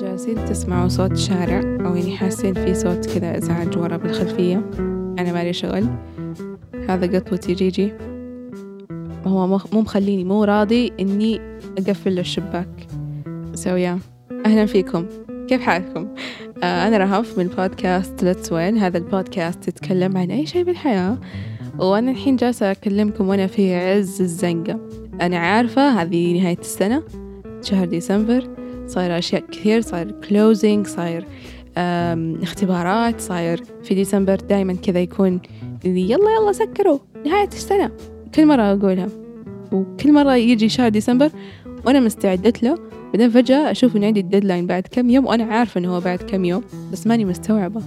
جالسين تسمعوا صوت شارع أو يعني حاسين في صوت كذا إزعاج ورا بالخلفية. أنا مالي شغل. هذا قطوتي جيجي. هو مو مخليني مو راضي إني أقفل الشباك. so يا أهلا فيكم. كيف حالكم؟ آه أنا رهف من بودكاست Let's Win هذا البودكاست يتكلم عن أي شيء بالحياة. وأنا الحين جالسة أكلمكم وأنا في عز الزنقة. أنا عارفة هذه نهاية السنة شهر ديسمبر صاير أشياء كثير صاير closing صاير اختبارات صاير في ديسمبر دايما كذا يكون يلا يلا سكروا نهاية السنة. كل مرة أقولها. وكل مرة يجي شهر ديسمبر وأنا مستعدت له بعدين فجأة أشوف إن عندي ال deadline بعد كم يوم وأنا عارفة إنه هو بعد كم يوم بس ماني مستوعبة.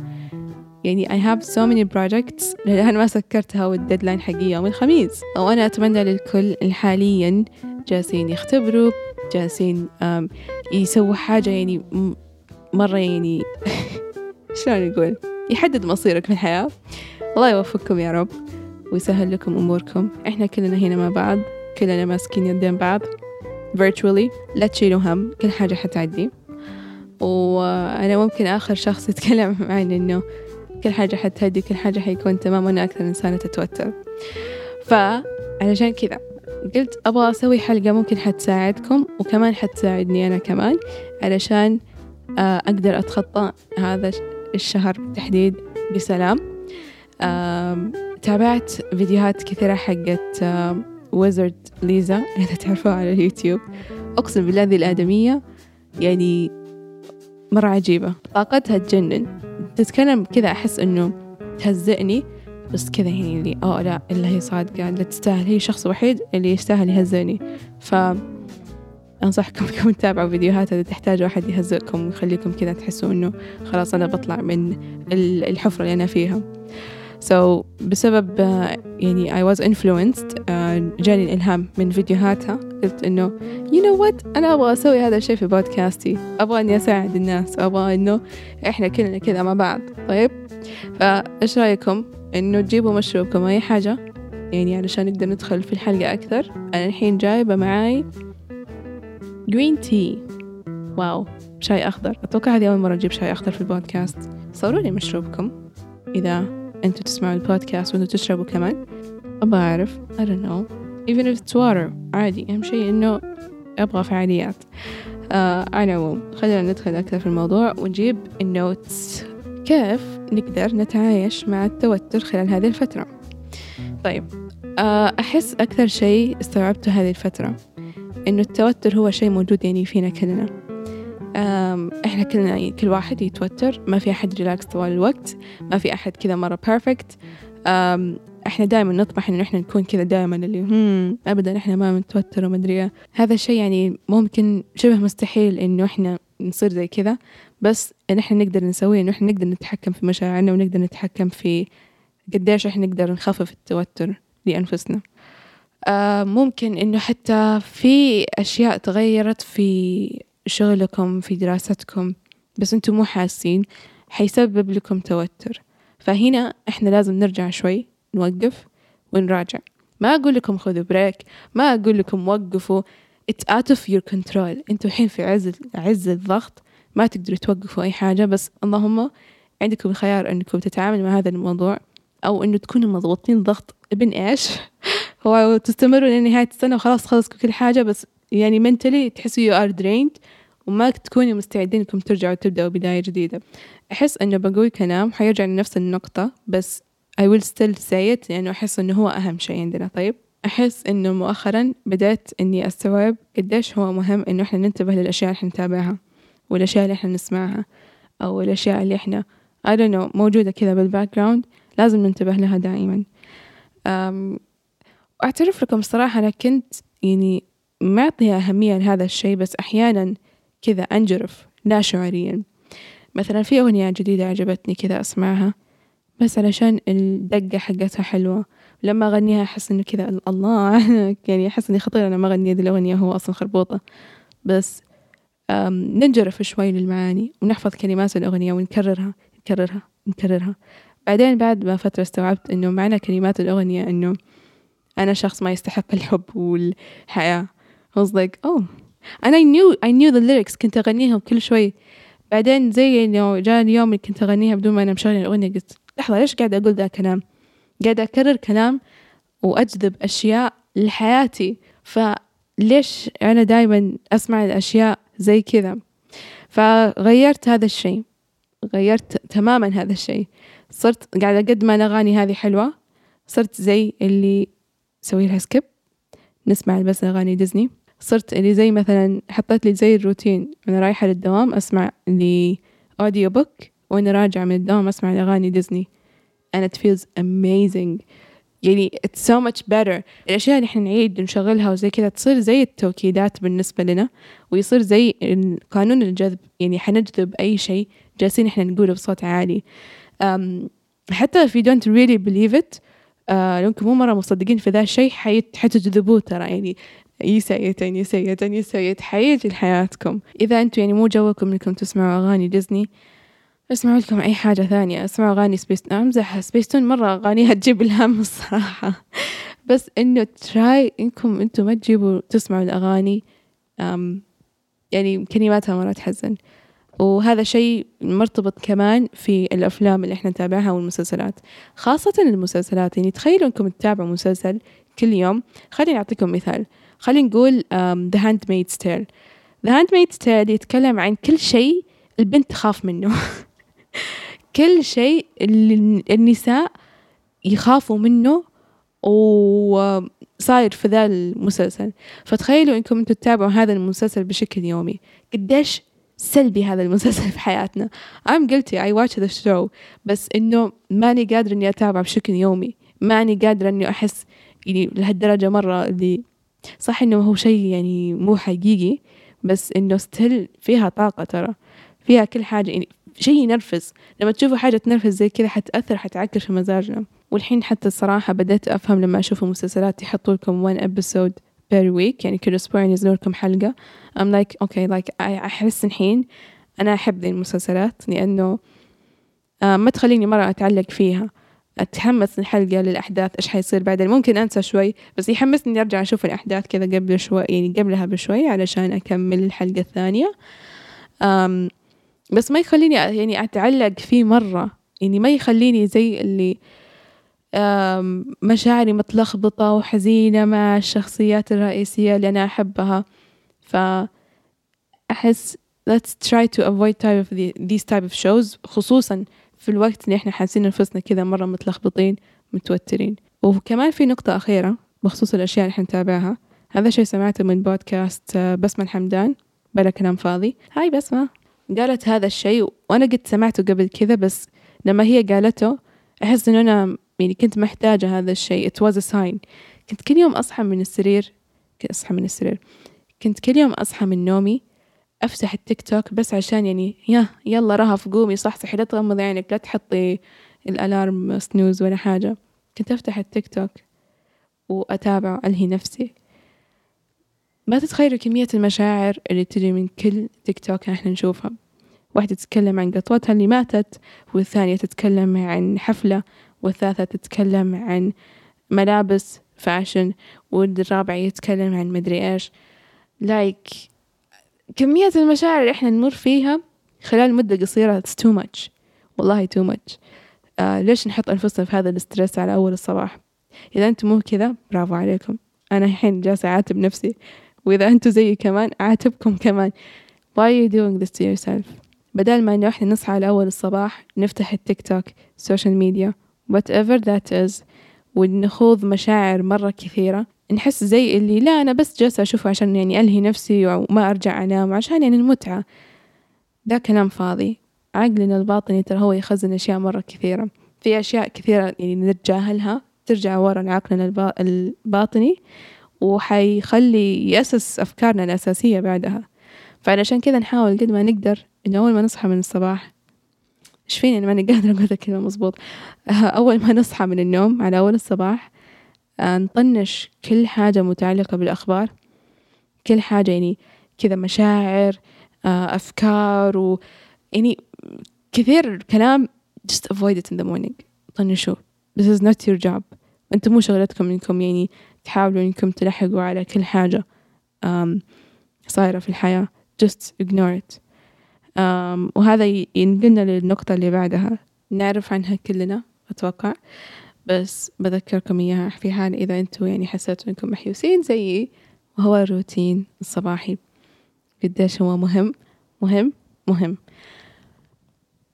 يعني I have so many projects للآن ما سكرتها وال deadline حقي يوم الخميس. وأنا أتمنى للكل حاليا جالسين يختبروا جالسين يسووا حاجة يعني مرة يعني شلون نقول يحدد مصيرك في الحياة. الله يوفقكم يا رب ويسهل لكم أموركم. إحنا كلنا هنا مع بعض كلنا ماسكين يدين بعض virtually. لا تشيلوا هم كل حاجة حتعدي. وأنا ممكن آخر شخص يتكلم عن إنه كل حاجة حتهدي كل حاجة حيكون تمام وأنا أكثر إنسانة تتوتر. فعلشان كذا قلت أبغى أسوي حلقة ممكن حتساعدكم وكمان حتساعدني أنا كمان علشان آه، أقدر أتخطى هذا الشهر بالتحديد بسلام. تابعت فيديوهات كثيرة حقت ويزرد ليزا إذا تعرفوها على اليوتيوب. أقسم بالله ذي الآدمية يعني مرة عجيبة. طاقتها تجنن. تتكلم كذا أحس إنه تهزئني بس كذا يعني اللي أوه لا إلا هي صادقة لا تستاهل هي الشخص الوحيد اللي يستاهل يهزئني. ف أنصحكم إنكم تتابعوا فيديوهات إذا تحتاجوا أحد يهزئكم ويخليكم كذا تحسوا إنه خلاص أنا بطلع من الحفرة اللي أنا فيها. So بسبب يعني I was influenced جاني الإلهام من فيديوهاتها. قلت إنه you know what أنا أبغى أسوي هذا الشيء في بودكاستي. أبغى إني أساعد الناس. أبغى إنه إحنا كلنا كذا مع بعض. طيب؟ فإيش رأيكم؟ إنه تجيبوا مشروبكم أي حاجة؟ يعني علشان نقدر ندخل في الحلقة أكثر. أنا الحين جايبة معاي green tea واو شاي أخضر. أتوقع هذه أول مرة أجيب شاي أخضر في البودكاست. صوروا لي مشروبكم. إذا أنتوا تسمعوا البودكاست وأنتوا تشربوا كمان. أبغى أعرف I don't know. Even if it's water عادي. أهم شيء إنه أبغى فعاليات. آه على العموم خلينا ندخل أكثر في الموضوع ونجيب ال notes كيف نقدر نتعايش مع التوتر خلال هذه الفترة؟ طيب آه أحس أكثر شيء استوعبته هذه الفترة إنه التوتر هو شيء موجود يعني فينا كلنا. إحنا كلنا كل واحد يتوتر. ما في أحد ريلاكس طوال الوقت. ما في أحد كذا مرة perfect إحنا دائما نطمح إنه إحنا نكون كذا دائما اللي هم أبدا إحنا ما متوتر ومدري إيه. هذا الشيء يعني ممكن شبه مستحيل إنه إحنا نصير زي كذا. بس إن إحنا نقدر نسويه إنه إحنا نقدر نتحكم في مشاعرنا ونقدر نتحكم في قديش إحنا نقدر نخفف التوتر لأنفسنا. آه ممكن إنه حتى في أشياء تغيرت في شغلكم في دراستكم بس أنتم مو حاسين حيسبب لكم توتر. فهنا إحنا لازم نرجع شوي نوقف ونراجع. ما أقول لكم خذوا بريك ما أقول لكم وقفوا. It's out of your control. أنتوا الحين في عز عز الضغط ما تقدروا توقفوا أي حاجة. بس اللهم عندكم الخيار أنكم تتعاملوا مع هذا الموضوع أو أنه تكونوا مضغوطين ضغط ابن إيش؟ هو تستمروا لنهاية السنة وخلاص خلصكم كل حاجة. بس يعني mentally تحسوا you are drained. وما تكونوا مستعدين انكم ترجعوا تبدأوا بداية جديدة. أحس أنه بقول كلام حيرجع لنفس النقطة بس I will still say it لأنه أحس أنه هو أهم شيء عندنا. طيب أحس أنه مؤخرا بدأت أني أستوعب قديش هو مهم أنه إحنا ننتبه للأشياء اللي إحنا نتابعها والأشياء اللي إحنا نسمعها أو الأشياء اللي إحنا I don't know موجودة كذا بال background لازم ننتبه لها دائما. أم وأعترف لكم صراحة أنا كنت يعني معطية أهمية لهذا الشيء بس أحيانا كذا أنجرف لا شعوريا مثلا في أغنية جديدة عجبتني كذا أسمعها بس علشان الدقة حقتها حلوة. لما أغنيها أحس إنه كذا الله يعني أحس إني خطيرة أنا ما أغني هذه الأغنية هو أصلا خربوطة. بس ننجرف شوي للمعاني ونحفظ كلمات الأغنية ونكررها نكررها نكررها. بعدين بعد ما فترة استوعبت إنه معنى كلمات الأغنية إنه أنا شخص ما يستحق الحب والحياة. I was like oh أنا I knew I knew the lyrics. كنت أغنيهم كل شوي. بعدين زي إنه جاء اليوم اللي كنت أغنيها بدون ما أنا مشغل الأغنية قلت لحظة ليش قاعدة أقول ذا كلام؟ قاعدة أكرر كلام وأجذب أشياء لحياتي. فليش أنا دايما أسمع الأشياء زي كذا؟ فغيرت هذا الشيء. غيرت تماما هذا الشيء. صرت قاعدة قد ما الأغاني هذه حلوة. صرت زي اللي سوي لها skip نسمع بس أغاني ديزني. صرت اللي زي مثلا حطيت لي زي الروتين أنا رايحة للدوام أسمع لي audio book وأنا راجعة من الدوام أسمع الأغاني ديزني. And it feels amazing. يعني it's so much better. الأشياء اللي إحنا نعيد نشغلها وزي كذا تصير زي التوكيدات بالنسبة لنا ويصير زي قانون الجذب. يعني حنجذب أي شيء جالسين إحنا نقوله بصوت عالي. um, حتى if you don't really believe it آه لو مو مرة مصدقين في ذا الشيء حتجذبوه ترى. يعني يسيت يسيت يسيت حيجي لحياتكم. إذا أنتم يعني مو جوكم إنكم تسمعوا أغاني ديزني اسمعوا لكم أي حاجة ثانية. اسمعوا أغاني سبيس أمزح سبيستون مرة أغانيها تجيب الهم الصراحة. بس إنه try إنكم أنتم ما تجيبوا تسمعوا الأغاني يعني كلماتها مرة تحزن. وهذا شيء مرتبط كمان في الأفلام اللي إحنا نتابعها والمسلسلات. خاصة المسلسلات يعني تخيلوا إنكم تتابعوا مسلسل كل يوم. خليني أعطيكم مثال. خلينا نقول um, The Handmaid's Tale. The Handmaid's Tale يتكلم عن كل شيء البنت تخاف منه. كل شيء النساء يخافوا منه وصاير في ذا المسلسل. فتخيلوا إنكم أنتم تتابعوا هذا المسلسل بشكل يومي. قديش سلبي هذا المسلسل في حياتنا. I'm guilty. I watch the show. بس إنه ماني قادرة إني أتابع بشكل يومي. ماني قادرة إني أحس يعني لهالدرجة مرة اللي صح إنه هو شيء يعني مو حقيقي بس إنه ستيل فيها طاقة ترى فيها كل حاجة يعني شيء ينرفز. لما تشوفوا حاجة تنرفز زي كذا حتأثر حتعكر في مزاجنا. والحين حتى الصراحة بدأت أفهم لما أشوف المسلسلات يحطوا لكم one episode per week يعني كل أسبوع ينزلوا لكم حلقة. I'm like okay like أحس الحين أنا أحب ذي المسلسلات لأنه آه ما تخليني مرة أتعلق فيها. أتحمس الحلقة للأحداث إيش حيصير بعدين؟ ممكن أنسى شوي بس يحمسني إني أرجع أشوف الأحداث كذا قبل شوي يعني قبلها بشوي علشان أكمل الحلقة الثانية. أم بس ما يخليني يعني أتعلق فيه مرة يعني ما يخليني زي اللي مشاعري متلخبطة وحزينة مع الشخصيات الرئيسية اللي أنا أحبها. فأحس let's try to avoid type of the, these type of shows خصوصا في الوقت اللي إحنا حاسين نفسنا كذا مرة متلخبطين متوترين. وكمان في نقطة أخيرة بخصوص الأشياء اللي إحنا نتابعها. هذا شيء سمعته من بودكاست آه، بسمة الحمدان. بلا كلام فاضي. هاي بسمة. قالت هذا الشيء وأنا قد سمعته قبل كذا بس لما هي قالته أحس إنه أنا يعني كنت محتاجة هذا الشيء. It was a sign. كنت كل يوم أصحى من السرير أصحى من السرير. كنت كل يوم أصحى من نومي أفتح التيك توك بس عشان يعني يا يلا رهف قومي صحصحي لا تغمضي عينك لا تحطي الألارم سنوز ولا حاجة. كنت أفتح التيك توك وأتابع ألهي نفسي. ما تتخيلوا كمية المشاعر اللي تجي من كل تيك توك إحنا نشوفها. واحدة تتكلم عن قطوتها اللي ماتت والثانية تتكلم عن حفلة والثالثة تتكلم عن ملابس fashion والرابع يتكلم عن مدري إيش. like like, كمية المشاعر اللي إحنا نمر فيها خلال مدة قصيرة it's too much. والله too much. آه ليش نحط أنفسنا في هذا ال stress على أول الصباح؟ إذا أنتم مو كذا برافو عليكم. أنا الحين جالسة أعاتب نفسي. وإذا أنتم زيي كمان أعاتبكم كمان. Why are you doing this to yourself? بدل ما إنه إحنا نصحى على أول الصباح نفتح التيك توك ال social media whatever that is ونخوض مشاعر مرة كثيرة نحس زي اللي لا أنا بس جالسة أشوفه عشان يعني ألهي نفسي وما أرجع أنام عشان يعني المتعة. ده كلام فاضي. عقلنا الباطني ترى هو يخزن أشياء مرة كثيرة. في أشياء كثيرة يعني نتجاهلها ترجع ورا لعقلنا الباطني وحيخلي يأسس أفكارنا الأساسية بعدها. فعلشان كذا نحاول قد ما نقدر إنه أول ما نصحى من الصباح إيش فيني؟ أنا ماني قادرة أقول الكلمة مظبوط أول ما نصحى من النوم على أول الصباح نطنش كل حاجة متعلقة بالأخبار كل حاجة يعني كذا مشاعر آه، أفكار و يعني كثير كلام just avoid it in the morning. طنشوا this is not your job. أنتم مو شغلتكم إنكم يعني تحاولوا إنكم تلحقوا على كل حاجة صايرة في الحياة. Just ignore it. وهذا ينقلنا للنقطة اللي بعدها. نعرف عنها كلنا أتوقع. بس بذكركم إياها في حال إذا أنتوا يعني حسيتوا إنكم محيوسين زيي وهو الروتين الصباحي. قديش هو مهم مهم مهم.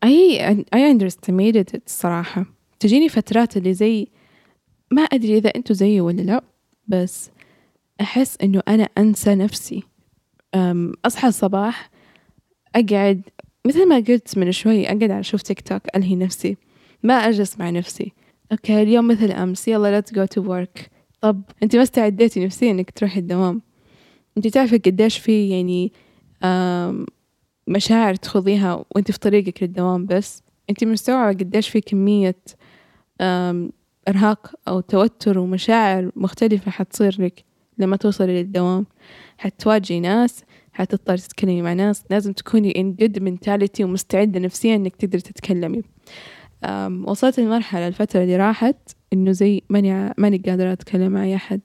I, I underestimated it الصراحة تجيني فترات اللي زي ما أدري إذا أنتوا زيي ولا لا بس أحس إنه أنا أنسى نفسي. أصحى الصباح أقعد مثل ما قلت من شوي أقعد على أشوف تيك توك ألهي نفسي. ما أجلس مع نفسي. أوكي اليوم مثل أمس. يلا let's go to work. طب أنت ما استعديتي نفسيا إنك تروحي الدوام؟ أنت تعرفي قديش في يعني مشاعر تخوضيها وأنت في طريقك للدوام بس؟ أنت مستوعبة قديش في كمية إرهاق أو توتر ومشاعر مختلفة حتصير لك لما توصلي للدوام؟ حتواجهي ناس حتضطري تتكلمي مع ناس لازم تكوني in good mentality ومستعدة نفسيا إنك تقدري تتكلمي. وصلت لمرحلة الفترة اللي راحت إنه زي ماني ماني قادرة أتكلم مع أي أحد.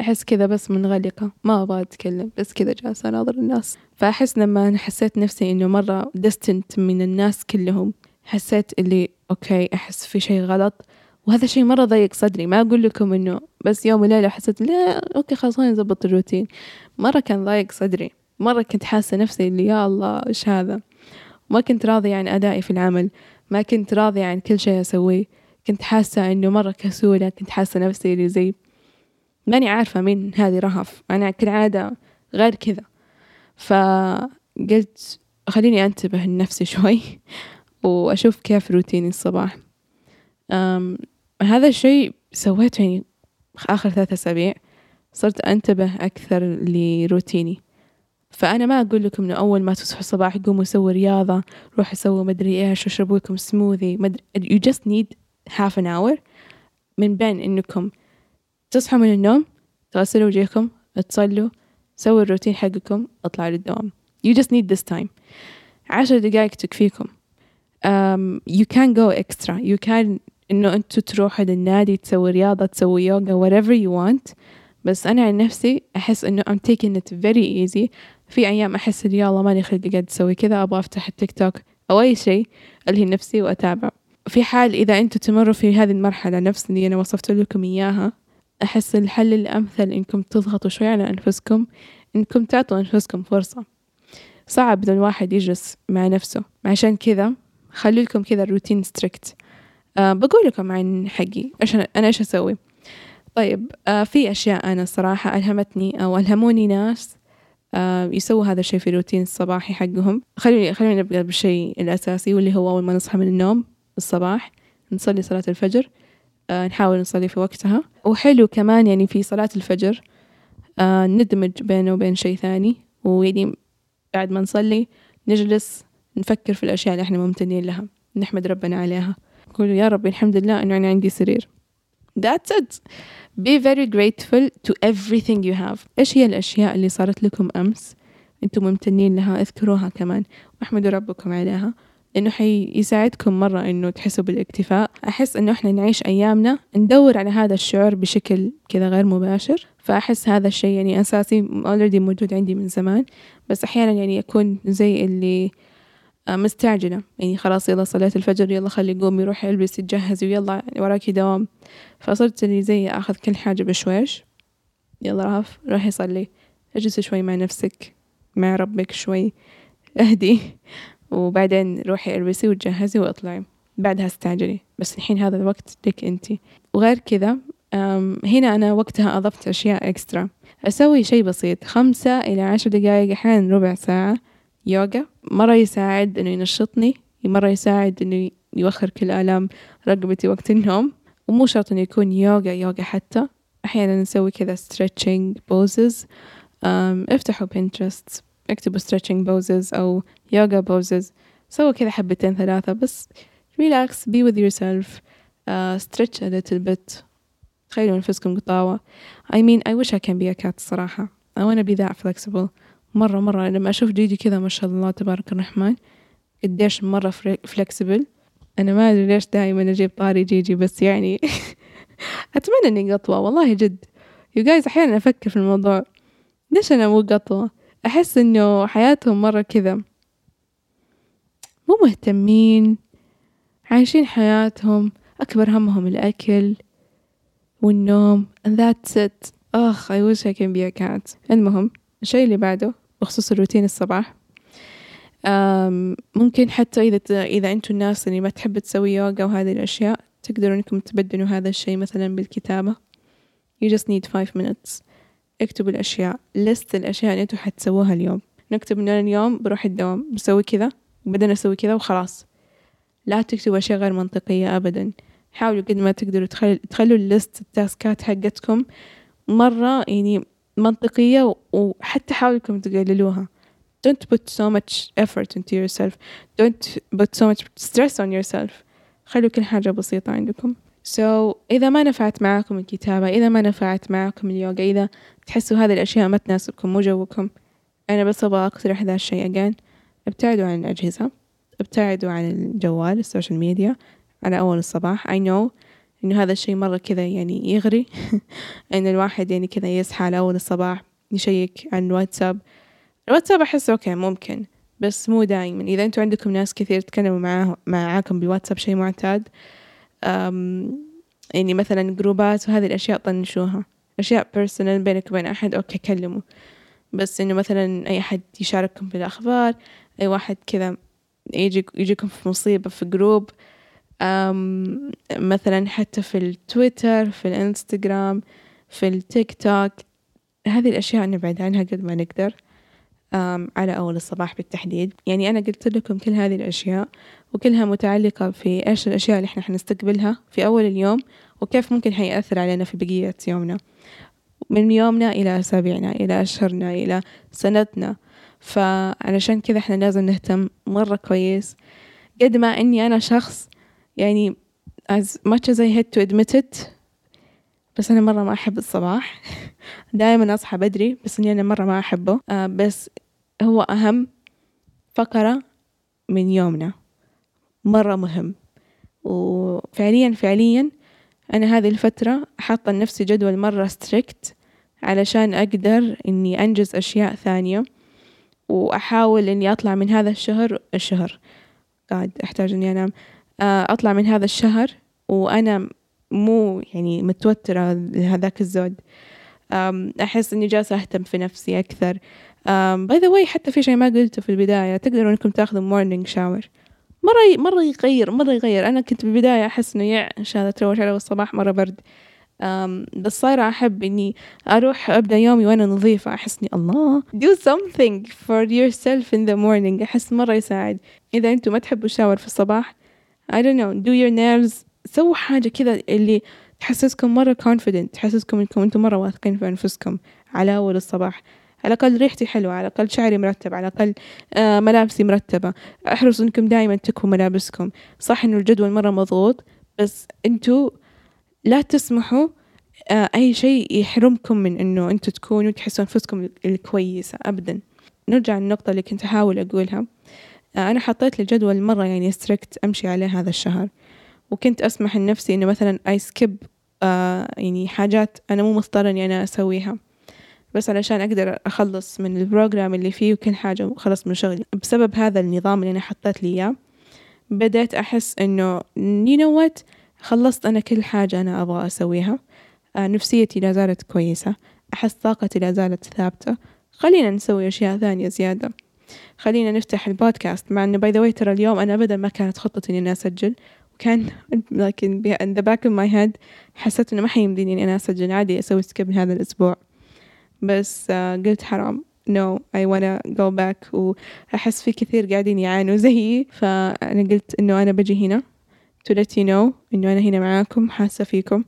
أحس كذا بس منغلقة ما أبغى أتكلم بس كذا جالسة أناظر الناس. فأحس لما أنا حسيت نفسي إنه مرة ديستنت من الناس كلهم حسيت اللي okay أحس في شيء غلط. وهذا شيء مرة ضيق صدري ما أقول لكم إنه بس يوم وليلة حسيت لا okay خلاص خلينا نظبط الروتين. مرة كان ضايق صدري مرة كنت حاسة نفسي اللي يا الله إيش هذا؟ ما كنت راضية عن أدائي في العمل. ما كنت راضية عن كل شيء أسويه. كنت حاسة إنه مرة كسولة كنت حاسة نفسي اللي زي ماني عارفة مين هذه رهف. أنا كالعادة غير كذا. فقلت خليني أنتبه لنفسي شوي وأشوف كيف روتيني الصباح. هذا الشيء سويته يعني آخر ثلاثة أسابيع. صرت أنتبه أكثر لروتيني. فأنا ما أقول لكم إنه أول ما تصحوا الصباح قوموا سووا رياضة روحوا سووا مدري إيش واشربوا لكم سموذي مدري you just need half an hour من بين إنكم تصحوا من النوم تغسلوا وجهكم تصلوا سووا الروتين حقكم اطلعوا للدوام. You just need this time. عشر دقايق تكفيكم um, you can go extra. You can إنه أنتوا تروحوا للنادي تسوي رياضة تسوي يوغا whatever you want. بس أنا عن نفسي أحس إنه I'm taking it very easy. في أيام أحس إن يلا ماني خلق قاعد أسوي كذا أبغى أفتح التيك توك أو أي شيء ألهي نفسي وأتابع في حال إذا أنتوا تمروا في هذه المرحلة نفس اللي أنا وصفت لكم إياها أحس الحل الأمثل إنكم تضغطوا شوي على أنفسكم إنكم تعطوا أنفسكم فرصة. صعب إن الواحد يجلس مع نفسه. عشان كذا خلي لكم كذا الروتين ستريكت أه بقول لكم عن حقي. إيش أنا إيش أسوي؟ طيب أه في أشياء أنا صراحة ألهمتني أو ألهموني ناس يسووا هذا الشيء في الروتين الصباحي حقهم. خليني خليني نبدأ بالشيء الأساسي واللي هو أول ما نصحى من النوم الصباح نصلي صلاة الفجر أه نحاول نصلي في وقتها. وحلو كمان يعني في صلاة الفجر أه ندمج بينه وبين شيء ثاني. ويعني بعد ما نصلي نجلس نفكر في الأشياء اللي إحنا ممتنين لها نحمد ربنا عليها. نقول يا ربي الحمد لله إنه أنا عندي سرير. That's it. Be very grateful to everything you have. إيش هي الأشياء اللي صارت لكم أمس؟ أنتم ممتنين لها أذكروها كمان. واحمدوا ربكم عليها. لأنه حيساعدكم مرة إنه تحسوا بالإكتفاء. أحس إنه إحنا نعيش أيامنا ندور على هذا الشعور بشكل كذا غير مباشر. فأحس هذا الشيء يعني أساسي already موجود عندي من زمان. بس أحيانا يعني يكون زي اللي مستعجلة. يعني خلاص يلا صليت الفجر يلا خلي قومي روحي البسي تجهزي ويلا وراكي دوام. فصرت اللي زي أخذ كل حاجة بشويش. يلا رهف روحي صلي. اجلسي شوي مع نفسك مع ربك شوي. اهدي. وبعدين روحي البسي وتجهزي واطلعي. بعدها استعجلي. بس الحين هذا الوقت لك انتي وغير كذا هنا أنا وقتها أضفت أشياء إكسترا. أسوي شيء بسيط. خمسة إلى عشر دقايق أحيانا ربع ساعة. يوغا. مرة يساعد إنه ينشطني مرة يساعد إنه يوخر كل آلام رقبتي وقت النوم. ومو شرط إنه يكون يوغا يوغا حتى. أحيانا نسوي كذا stretching poses. افتحوا بنترست اكتبوا stretching poses أو يوغا poses. سووا كذا حبتين ثلاثة بس relax be with yourself. uh, stretch a little bit. تخيلوا نفسكم قطاوة. I mean I wish I can be a cat صراحة. I wanna be that flexible. مرة مرة لما أشوف جيجي كذا ما شاء الله تبارك الرحمن قديش مرة فلكسبل أنا ما أدري ليش دائما أجيب طاري جيجي بس يعني أتمنى إني قطوة والله جد. يو جايز أحيانا أفكر في الموضوع. ليش أنا مو قطوة؟ أحس إنه حياتهم مرة كذا مو مهتمين عايشين حياتهم أكبر همهم الأكل والنوم and that's it. أخ I wish I can be a cat. المهم الشيء اللي بعده بخصوص الروتين الصباح. ممكن حتى إذا إذا أنتوا الناس اللي ما تحب تسوي يوغا وهذه الأشياء تقدروا إنكم تبدلوا هذا الشيء مثلا بالكتابة. You just need five minutes. اكتبوا الأشياء. List الأشياء اللي أنتوا حتسووها اليوم. نكتب إن أنا اليوم بروح الدوام بسوي كذا وبعدين أسوي كذا وخلاص. لا تكتبوا أشياء غير منطقية أبدا. حاولوا قد ما تقدروا تخلوا, تخلوا الليست التاسكات حقتكم مرة يعني منطقية وحتى حاولوا تقللوها. Don't put so much effort into yourself. Don't put so much stress on yourself. خلوا كل حاجة بسيطة عندكم. So إذا ما نفعت معاكم الكتابة إذا ما نفعت معاكم اليوغا إذا تحسوا هذه الأشياء ما تناسبكم مو جوكم أنا بس أبغى أقترح ذا الشيء again. ابتعدوا عن الأجهزة. ابتعدوا عن الجوال ال social media. على أول الصباح I know إنه هذا الشيء مرة كذا يعني يغري. إن الواحد يعني كذا يصحى على أول الصباح يشيك عن الواتساب الواتساب أحس okay ممكن بس مو دايما. إذا أنتوا عندكم ناس كثير تتكلموا معاه معاكم بالواتساب شيء معتاد يعني مثلا groups وهذه الأشياء طنشوها. أشياء personal بينك وبين أحد okay كلموا. بس إنه مثلا أي أحد يشارككم بالأخبار أي واحد كذا يجي يجيكم في مصيبة في group مثلا حتى في التويتر في الإنستغرام في التيك توك هذه الأشياء نبعد عنها قد ما نقدر على أول الصباح بالتحديد. يعني أنا قلت لكم كل هذه الأشياء وكلها متعلقة في إيش الأشياء اللي إحنا حنستقبلها في أول اليوم وكيف ممكن حيأثر علينا في بقية يومنا. من يومنا إلى أسابيعنا إلى أشهرنا إلى سنتنا. فعلشان كذا إحنا لازم نهتم مرة كويس. قد ما إني أنا شخص يعني as much as I hate to admit it بس أنا مرة ما أحب الصباح. دائما أصحى بدري بس إني أنا مرة ما أحبه. آه بس هو أهم فقرة من يومنا. مرة مهم. وفعليا فعليا أنا هذه الفترة حاطة لنفسي جدول مرة ستريكت علشان أقدر إني أنجز أشياء ثانية وأحاول إني أطلع من هذا الشهر الشهر. قاعد أحتاج إني أنام. أطلع من هذا الشهر وأنا مو يعني متوترة لهذاك الزود. أحس إني جالسة أهتم في نفسي أكثر. by the way حتى في شيء ما قلته في البداية تقدروا إنكم تاخذوا morning shower مرة مرة يغير مرة يغير. أنا كنت بالبداية أحس إنه يع هذا تروش على الصباح مرة برد. بس صايرة أحب إني أروح أبدأ يومي وأنا نظيفة. أحس إني الله do something for yourself in the morning. أحس مرة يساعد. إذا أنتم ما تحبوا الشاور في الصباح I don't know. Do your nails. سووا حاجة كذا اللي تحسسكم مرة confident تحسسكم إنكم أنتم مرة واثقين في أنفسكم. على أول الصباح. على الأقل ريحتي حلوة على الأقل شعري مرتب على الأقل آه ملابسي مرتبة. احرصوا إنكم دائما تكفوا ملابسكم. صح إنه الجدول مرة مضغوط بس أنتوا لا تسمحوا آه أي شيء يحرمكم من إنه أنتوا تكونوا تحسوا أنفسكم الكويسة أبدا. نرجع للنقطة اللي كنت أحاول أقولها. أنا حطيت لي جدول مرة يعني strict أمشي عليه هذا الشهر. وكنت أسمح لنفسي إنه مثلا أي skip آه يعني حاجات أنا مو مضطرة إني أنا أسويها. بس علشان أقدر أخلص من ال program اللي فيه وكل حاجة وخلص من شغلي. بسبب هذا النظام اللي أنا حطيت لي إياه بدأت أحس إنه you know what خلصت أنا كل حاجة أنا أبغى أسويها. آه نفسيتي لا زالت كويسة. أحس طاقتي لا زالت ثابتة. خلينا نسوي أشياء ثانية زيادة. خلينا نفتح البودكاست. مع إنه by the way ترى اليوم أنا أبدا ما كانت خطتي إني أسجل. وكان لكن in the back of my head حسيت إنه ما حيمديني إني أنا أسجل عادي أسوي skip هذا الأسبوع. بس uh, قلت حرام. No I wanna go back. وأحس في كثير قاعدين يعانوا زيي. فأنا قلت إنه أنا بجي هنا to let you know إنه أنا هنا معاكم حاسة فيكم.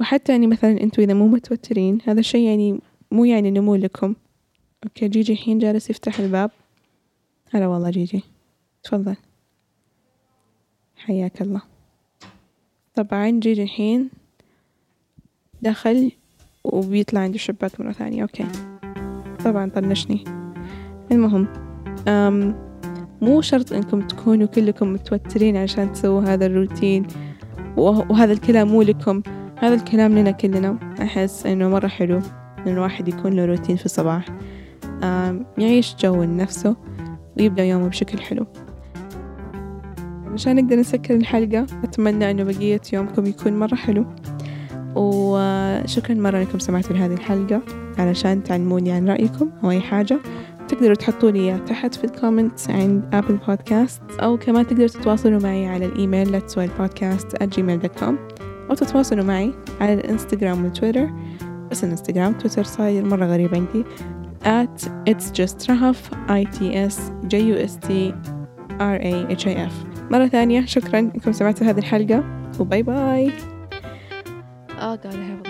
وحتى يعني مثلا أنتوا إذا مو متوترين هذا الشي يعني مو يعني إنه مو لكم. okay جيجي الحين جالس يفتح الباب. هلا والله جيجي. تفضل. حياك الله. طبعا جيجي الحين دخل وبيطلع عند الشباك مرة ثانية. okay. طبعا طنشني. المهم أم مو شرط إنكم تكونوا كلكم متوترين عشان تسووا هذا الروتين. وهذا الكلام مو لكم. هذا الكلام لنا كلنا. أحس إنه مرة حلو إن الواحد يكون له روتين في الصباح. يعيش جو لنفسه ويبدأ يومه بشكل حلو. عشان نقدر نسكر الحلقة أتمنى أنه بقية يومكم يكون مرة حلو. وشكرا مرة أنكم سمعتوا لهذه الحلقة. علشان تعلموني عن رأيكم أو أي حاجة تقدروا تحطوا لي تحت في ال comments عند Apple Podcast أو كمان تقدروا تتواصلوا معي على ال email let's podcast at gmail.com أو تتواصلوا معي على الإنستغرام والتويتر. بس الإنستغرام تويتر صاير مرة غريب عندي. At it's just rahaf I T S J U S T R A H I F. مرة ثانية شكرا إنكم سمعتوا هذه الحلقة وباي باي. Oh God, I have